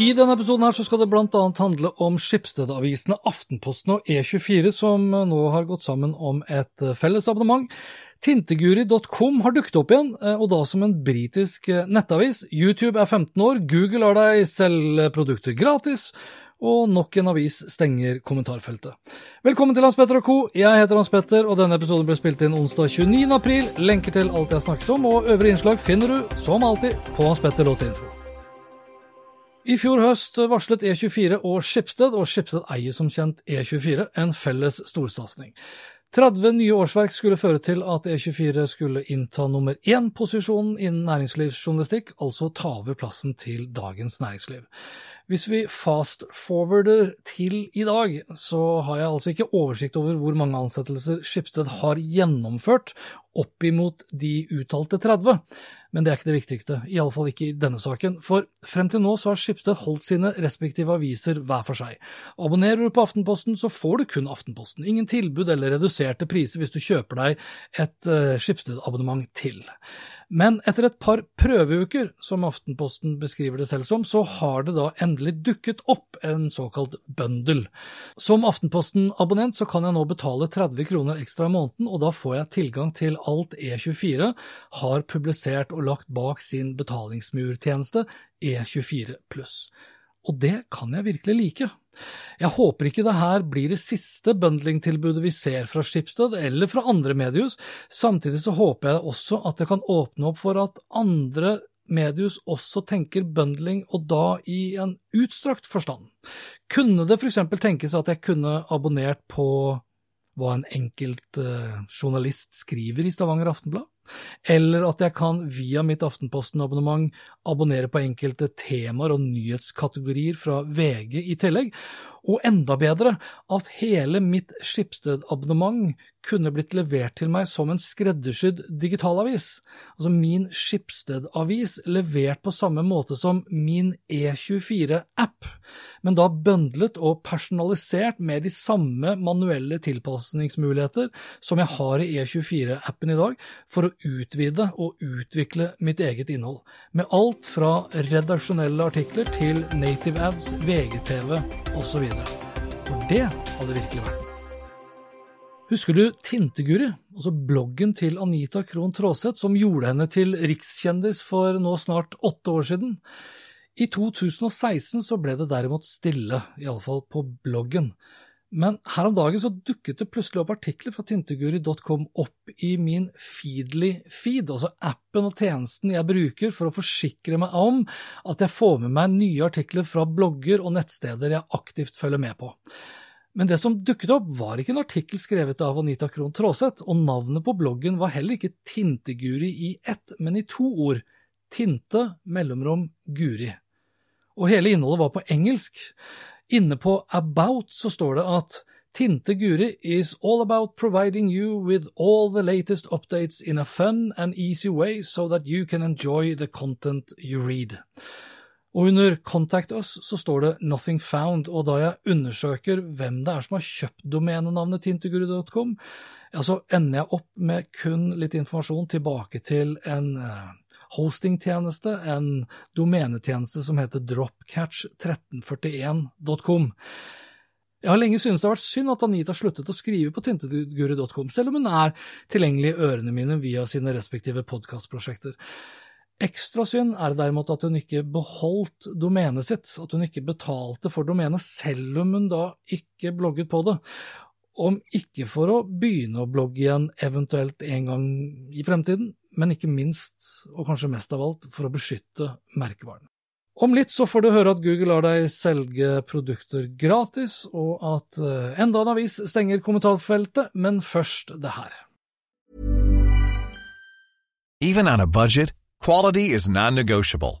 I denne episoden her så skal det annet handle om Skipsstedavisene Aftenposten og E24, som nå har gått sammen om et felles abonnement. Tinteguri.com har dukket opp igjen, og da som en britisk nettavis. YouTube er 15 år, Google har deg selge produkter gratis, og nok en avis stenger kommentarfeltet. Velkommen til Hans Petter og co. Jeg heter Hans Petter, og denne episoden ble spilt inn onsdag 29. april. Lenker til alt jeg snakket om, og øvrige innslag finner du, som alltid, på hanspetter.info. I fjor høst varslet E24 og Skipsted, og Skipsted eier som kjent E24, en felles storsatsing. 30 nye årsverk skulle føre til at E24 skulle innta nummer én-posisjonen innen næringslivsjournalistikk, altså ta over plassen til Dagens Næringsliv. Hvis vi fast-forwarder til i dag, så har jeg altså ikke oversikt over hvor mange ansettelser Skipsted har gjennomført, opp imot de uttalte 30. Men det er ikke det viktigste, iallfall ikke i denne saken, for frem til nå så har Skipsted holdt sine respektive aviser hver for seg. Abonnerer du på Aftenposten, så får du kun Aftenposten, ingen tilbud eller reduserte priser hvis du kjøper deg et uh, Skipsted-abonnement til. Men etter et par prøveuker, som Aftenposten beskriver det selv som, så har det da endelig dukket opp en såkalt bundle. Som Aftenposten-abonnent så kan jeg nå betale 30 kroner ekstra i måneden, og da får jeg tilgang til alt E24 har publisert og lagt bak sin betalingsmurtjeneste E24 Og det kan jeg virkelig like. Jeg håper ikke det her blir det siste bundlingtilbudet vi ser fra Skipsted eller fra andre mediehus. Samtidig så håper jeg også at det kan åpne opp for at andre mediehus også tenker bundling, og da i en utstrakt forstand. Kunne det f.eks. tenkes at jeg kunne abonnert på hva en enkelt uh, journalist skriver i Stavanger Aftenblad? Eller at jeg kan via mitt Aftenposten-abonnement abonnere på enkelte temaer og nyhetskategorier fra VG i tillegg. Og enda bedre, at hele mitt Skipsted-abonnement kunne blitt levert til meg som en skreddersydd digitalavis. Altså min Skipsted-avis levert på samme måte som min E24-app, men da bøndlet og personalisert med de samme manuelle tilpasningsmuligheter som jeg har i E24-appen i dag, for å utvide og utvikle mitt eget innhold. Med alt fra redaksjonelle artikler til native ads, VGTV osv. For det hadde virkelig vært. Husker du Tinteguri, altså bloggen til Anita Krohn Traaseth, som gjorde henne til rikskjendis for nå snart åtte år siden? I 2016 så ble det derimot stille, iallfall på bloggen. Men her om dagen så dukket det plutselig opp artikler fra tinteguri.com opp i min Feedly-feed, altså appen og tjenesten jeg bruker for å forsikre meg om at jeg får med meg nye artikler fra blogger og nettsteder jeg aktivt følger med på. Men det som dukket opp, var ikke en artikkel skrevet av Anita Krohn Traaseth, og navnet på bloggen var heller ikke Tinteguri i ett, men i to ord. Tinte, mellomrom, Guri. Og hele innholdet var på engelsk. Inne på About så står det at Tinte Guri is all about providing you with all the latest updates in a fun and easy way so that you can enjoy the content you read. Og under Contact Us så står det Nothing Found, og da jeg undersøker hvem det er som har kjøpt domenenavnet tinteguru.com, ja, så ender jeg opp med kun litt informasjon tilbake til en uh, hostingtjeneste, en domenetjeneste som heter dropcatch1341.com. Jeg har lenge syntes det har vært synd at Anita sluttet å skrive på tinteguri.com, selv om hun er tilgjengelig i ørene mine via sine respektive podkastprosjekter. Ekstra synd er det derimot at hun ikke beholdt domenet sitt, at hun ikke betalte for domenet, selv om hun da ikke blogget på det. Om ikke for å begynne å blogge igjen eventuelt en gang i fremtiden, men ikke minst, og kanskje mest av alt, for å beskytte merkevaren. Om litt så får du høre at Google lar deg selge produkter gratis, og at uh, enda en avis stenger kommentarfeltet, men først det her. Even on a budget, quality is non-negotiable.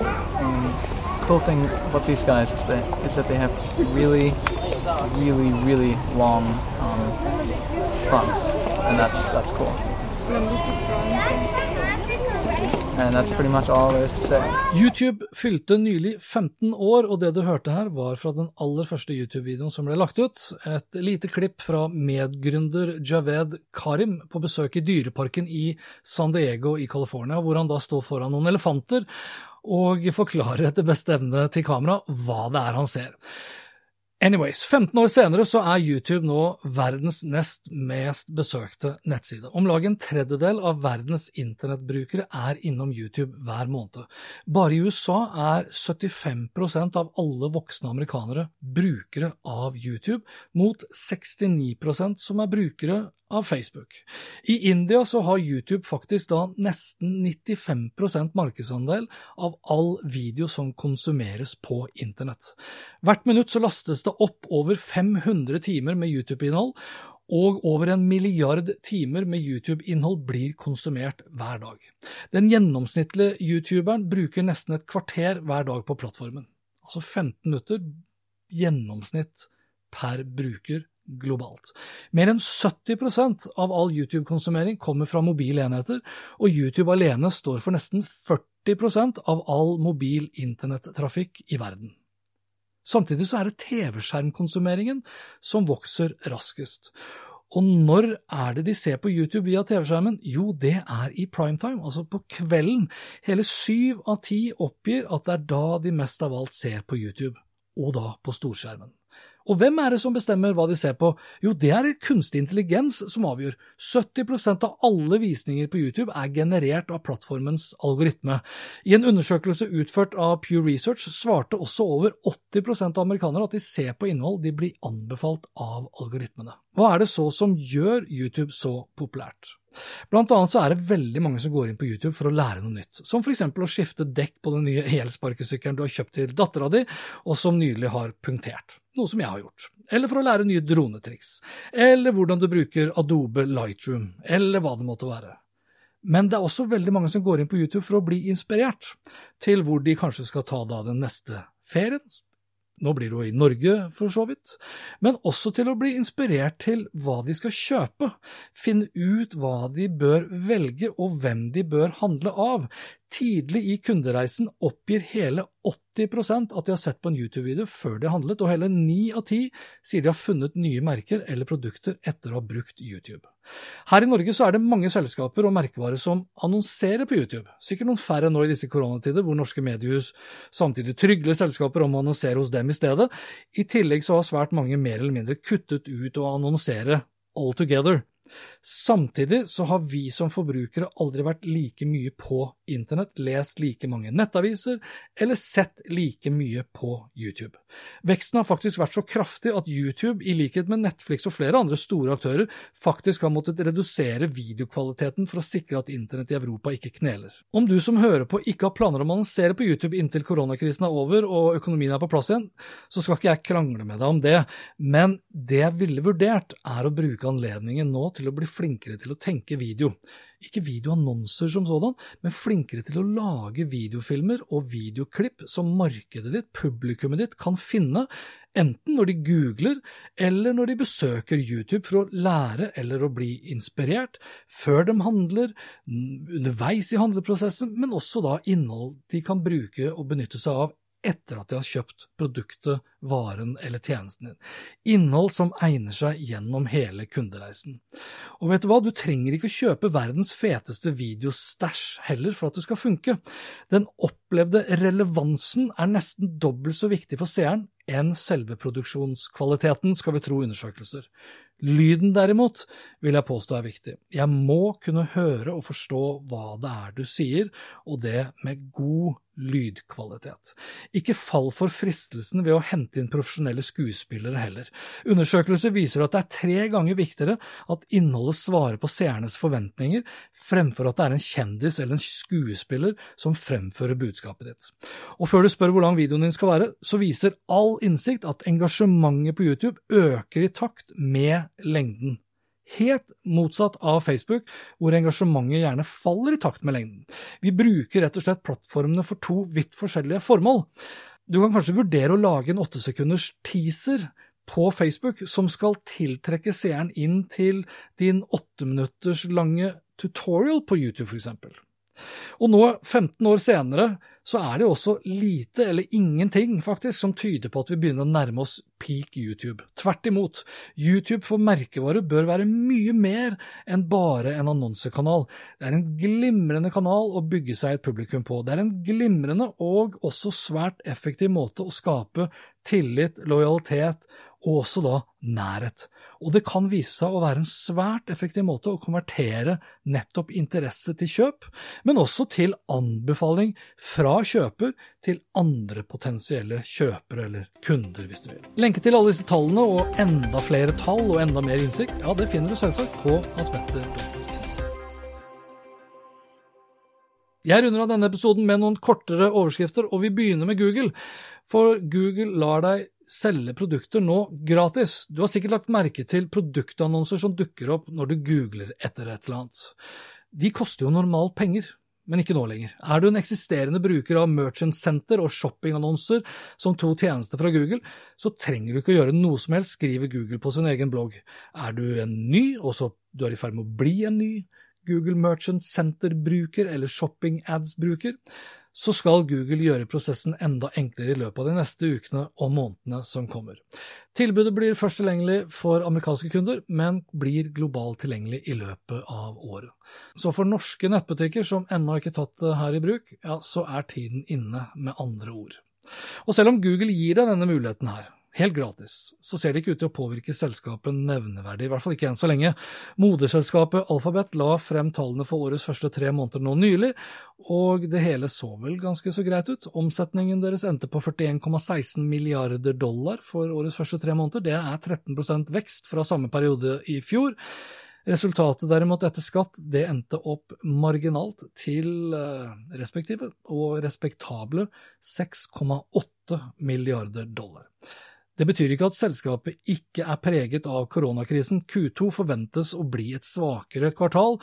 And cool thing about these guys is that, is that they have really, really, really long um, fronts. And that's, that's cool. YouTube fylte nylig 15 år, og det du hørte her var fra den aller første YouTube-videoen som ble lagt ut. Et lite klipp fra medgründer Javed Karim på besøk i dyreparken i San Diego i California, hvor han da står foran noen elefanter og forklarer etter beste evne til kamera hva det er han ser. Anyways, 15 år senere så er YouTube nå verdens nest mest besøkte nettside. Om lag en tredjedel av verdens internettbrukere er innom YouTube hver måned. Bare i USA er 75% av alle voksne amerikanere brukere av YouTube, mot 69% som er brukere av Facebook. I India så har YouTube faktisk da nesten 95% markedsandel av all video som konsumeres på internett. Hvert minutt så lastes det opp over 500 timer med YouTube-innhold, og over en milliard timer med YouTube-innhold blir konsumert hver dag. Den gjennomsnittlige youtuberen bruker nesten et kvarter hver dag på plattformen. Altså 15 minutter gjennomsnitt per bruker globalt. Mer enn 70% av all YouTube-konsumering kommer fra mobile enheter, og YouTube alene står for nesten 40 av all mobil internettrafikk i verden. Samtidig så er det TV-skjermkonsumeringen som vokser raskest. Og når er det de ser på YouTube via TV-skjermen? Jo, det er i primetime, altså på kvelden. Hele syv av ti oppgir at det er da de mest av alt ser på YouTube, og da på storskjermen. Og hvem er det som bestemmer hva de ser på? Jo, det er kunstig intelligens som avgjør. 70% av alle visninger på YouTube er generert av plattformens algoritme. I en undersøkelse utført av Pew Research svarte også over 80% av amerikanere at de ser på innhold de blir anbefalt av algoritmene. Hva er det så som gjør YouTube så populært? Blant annet så er det veldig mange som går inn på YouTube for å lære noe nytt, som for eksempel å skifte dekk på den nye elsparkesykkelen du har kjøpt til dattera di, og som nylig har punktert noe som jeg har gjort, eller for å lære nye dronetriks, eller hvordan du bruker Adobe Lightroom, eller hva det måtte være. Men det er også veldig mange som går inn på YouTube for å bli inspirert til hvor de kanskje skal ta da den neste ferien, nå blir det jo i Norge for så vidt, men også til å bli inspirert til hva de skal kjøpe, finne ut hva de bør velge og hvem de bør handle av. Tidlig i kundereisen oppgir hele 80% at de har sett på en YouTube-video før de har handlet, og hele 9 av 10 sier de har funnet nye merker eller produkter etter å ha brukt YouTube. Her i Norge så er det mange selskaper og merkevarer som annonserer på YouTube, sikkert noen færre nå i disse koronatider hvor norske mediehus samtidig trygler selskaper om å annonsere hos dem i stedet. I tillegg så har svært mange mer eller mindre kuttet ut å annonsere altogether. Samtidig så har vi som forbrukere aldri vært like mye på internett lest like mange nettaviser eller sett like mye på YouTube. Veksten har faktisk vært så kraftig at YouTube, i likhet med Netflix og flere andre store aktører, faktisk har måttet redusere videokvaliteten for å sikre at internett i Europa ikke kneler. Om du som hører på ikke har planer om å annonsere på YouTube inntil koronakrisen er over og økonomien er på plass igjen, så skal ikke jeg krangle med deg om det, men det jeg ville vurdert, er å bruke anledningen nå til å bli flinkere til å tenke video. Ikke videoannonser som sådan, men flinkere til å lage videofilmer og videoklipp som markedet ditt, publikummet ditt, kan finne, enten når de googler eller når de besøker YouTube for å lære eller å bli inspirert, før de handler, underveis i handleprosessen, men også da innhold de kan bruke og benytte seg av etter at de har kjøpt produktet, varen eller tjenesten din. Innhold som egner seg gjennom hele kundereisen. Og vet du hva, du trenger ikke kjøpe verdens feteste videostæsj heller for at det skal funke. Den opplevde relevansen er nesten dobbelt så viktig for seeren enn selve produksjonskvaliteten, skal vi tro undersøkelser. Lyden derimot vil jeg påstå er viktig. Jeg må kunne høre og forstå hva det er du sier, og det med god lydkvalitet. Ikke fall for fristelsen ved å hente inn profesjonelle skuespillere heller. Undersøkelser viser at det er tre ganger viktigere at innholdet svarer på seernes forventninger, fremfor at det er en kjendis eller en skuespiller som fremfører budskapet ditt. Og før du spør hvor lang videoen din skal være, så viser all innsikt at engasjementet på YouTube øker i takt med lengden. Helt motsatt av Facebook, hvor engasjementet gjerne faller i takt med lengden. Vi bruker rett og slett plattformene for to vidt forskjellige formål. Du kan kanskje vurdere å lage en åttesekunders teaser på Facebook som skal tiltrekke seeren inn til din åtte minutters lange tutorial på YouTube, for eksempel. Og nå, 15 år senere, så er det jo også lite eller ingenting faktisk som tyder på at vi begynner å nærme oss peak YouTube. Tvert imot, YouTube for merkevare bør være mye mer enn bare en annonsekanal. Det er en glimrende kanal å bygge seg et publikum på. Det er en glimrende og også svært effektiv måte å skape tillit, lojalitet og også da nærhet og det kan vise seg å være en svært effektiv måte å konvertere nettopp interesse til kjøp, men også til anbefaling fra kjøper til andre potensielle kjøpere eller kunder, hvis du vil. Lenke til alle disse tallene og enda flere tall og enda mer innsikt, ja, det finner du selvsagt på hanspetter.no. Jeg runder av denne episoden med noen kortere overskrifter, og vi begynner med Google. For Google lar deg selge produkter nå gratis. Du har sikkert lagt merke til produktannonser som dukker opp når du googler etter et eller annet. De koster jo normalt penger, men ikke nå lenger. Er du en eksisterende bruker av Merchant Center og shoppingannonser som to tjenester fra Google, så trenger du ikke å gjøre noe som helst, skriver Google på sin egen blogg. Er du en ny, og så du er i ferd med å bli en ny Google Merchant Center-bruker eller Shopping Ads-bruker, så skal Google gjøre prosessen enda enklere i løpet av de neste ukene og månedene som kommer. Tilbudet blir først tilgjengelig for amerikanske kunder, men blir globalt tilgjengelig i løpet av året. Så for norske nettbutikker som ennå ikke tatt det her i bruk, ja, så er tiden inne, med andre ord. Og selv om Google gir deg denne muligheten her, helt gratis, så ser det ikke ut til å påvirke selskapet nevneverdig, i hvert fall ikke enn så lenge. Moderselskapet Alphabet la frem tallene for årets første tre måneder nå nylig, og det hele så vel ganske så greit ut. Omsetningen deres endte på 41,16 milliarder dollar for årets første tre måneder, det er 13% vekst fra samme periode i fjor. Resultatet derimot etter skatt det endte opp marginalt til eh, respektive og respektable 6,8 milliarder dollar. Det betyr ikke at selskapet ikke er preget av koronakrisen. Q2 forventes å bli et svakere kvartal,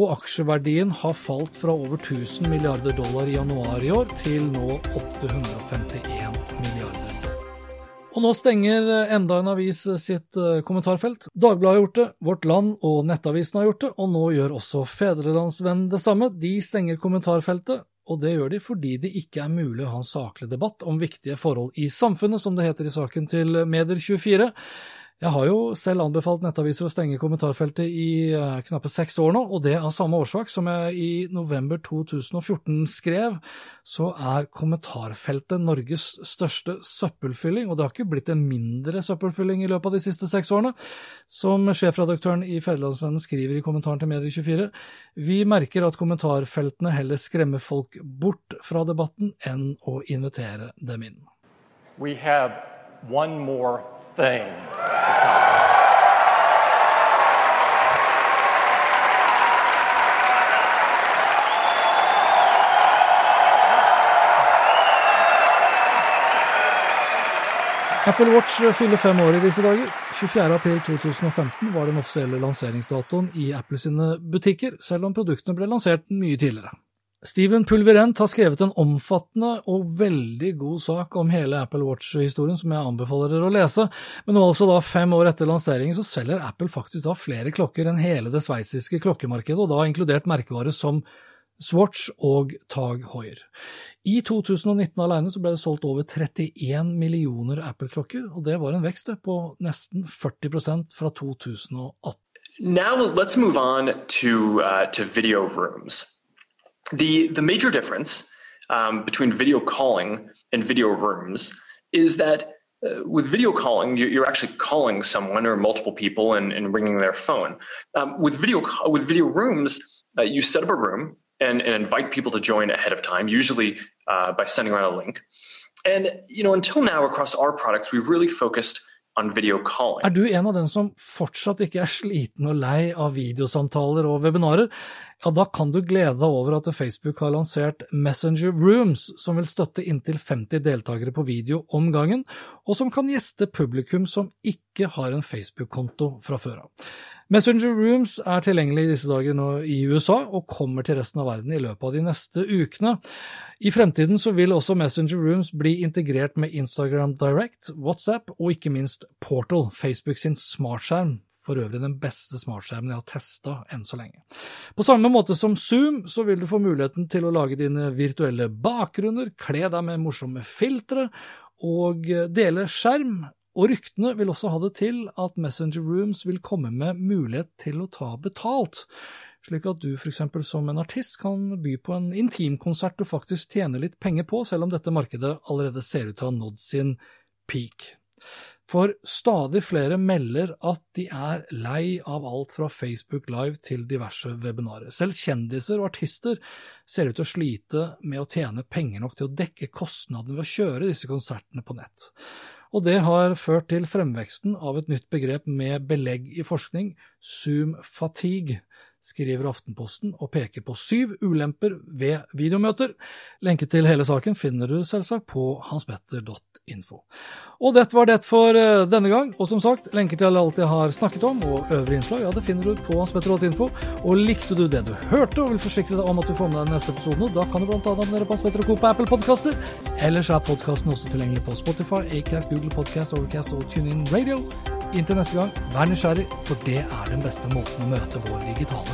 og aksjeverdien har falt fra over 1000 milliarder dollar i januar i år til nå 851 milliarder. Og nå stenger enda en avis sitt eh, kommentarfelt. Dagbladet har gjort det, Vårt Land og Nettavisen har gjort det, og nå gjør også Fedrelandsvennen det samme. De stenger kommentarfeltet, og det gjør de fordi det ikke er mulig å ha en saklig debatt om viktige forhold i samfunnet, som det heter i saken til Medier24. Jeg har jo selv anbefalt nettaviser å stenge kommentarfeltet i uh, knappe seks år nå, og det av samme årsak som jeg i november 2014 skrev, så er kommentarfeltet Norges største søppelfylling, og det har ikke blitt en mindre søppelfylling i løpet av de siste seks årene. Som sjefredaktøren i Federlandsvennen skriver i kommentaren til Medie24, vi merker at kommentarfeltene heller skremmer folk bort fra debatten enn å invitere dem inn. We have one more thing. Apple Watch fyller fem år i disse dager. 24.4.2015 var den offisielle lanseringsdatoen i Apple sine butikker, selv om produktene ble lansert mye tidligere. Steven Pulverent har skrevet en omfattende og veldig god sak om hele Apple Watch-historien, som jeg anbefaler dere å lese. Men nå altså da fem år etter lanseringen så selger Apple faktisk da flere klokker enn hele det sveitsiske klokkemarkedet, og da inkludert merkevarer som Swatch og Tag Heuer. I 2019 alene så ble det solgt over 31 millioner Apple-klokker, og det var en vekst på nesten 40 fra 2018. Now let's move on to, uh, video rooms. The major difference um, between video calling and video rooms is that uh, with video calling, you're actually calling someone or multiple people and, and ringing their phone. Um, with video with video rooms, uh, you set up a room and, and, invite people to join ahead of time, usually uh, by sending around a link. And you know, until now, across our products, we've really focused Er du en av dem som fortsatt ikke er sliten og lei av videosamtaler og webinarer? Ja, da kan du glede deg over at Facebook har lansert Messenger Rooms, som vil støtte inntil 50 deltakere på video om gangen, og som kan gjeste publikum som ikke har en Facebook-konto fra før av. Messenger Rooms er tilgjengelig i disse dager nå i USA, og kommer til resten av verden i løpet av de neste ukene. I fremtiden så vil også Messenger Rooms bli integrert med Instagram Direct, WhatsApp og ikke minst Portal, Facebook sin smartskjerm, for øvrig den beste smartskjermen jeg har testa enn så lenge. På samme måte som Zoom, så vil du få muligheten til å lage dine virtuelle bakgrunner, kle deg med morsomme filtre og dele skjerm og ryktene vil også ha det til at Messenger Rooms vil komme med mulighet til å ta betalt, slik at du f.eks. som en artist kan by på en intimkonsert du faktisk tjener litt penger på, selv om dette markedet allerede ser ut til å ha nådd sin peak. For stadig flere melder at de er lei av alt fra Facebook Live til diverse webinarer. Selv kjendiser og artister ser ut til å slite med å tjene penger nok til å dekke kostnadene ved å kjøre disse konsertene på nett og det har ført til fremveksten av et nytt begrep med belegg i forskning, zoom fatigue, skriver Aftenposten og peker på syv ulemper ved videomøter. Lenke til hele saken finner du selvsagt på hanspetter.info. Og dette var det for eh, denne gang, og som sagt, lenker til alt jeg har snakket om og øvrige innslag, ja, det finner du på hanspetter.info. Og likte du det du hørte og vil forsikre deg om at du får med deg neste episode, da kan du annet abonnere på Hans Petter og Co. på Apple Podkaster. Ellers er podkasten også tilgjengelig på Spotify, Acast, Google Podcast, Overcast og TuneIn Radio. Inntil neste gang, vær nysgjerrig, for det er den beste måten å møte vår digitale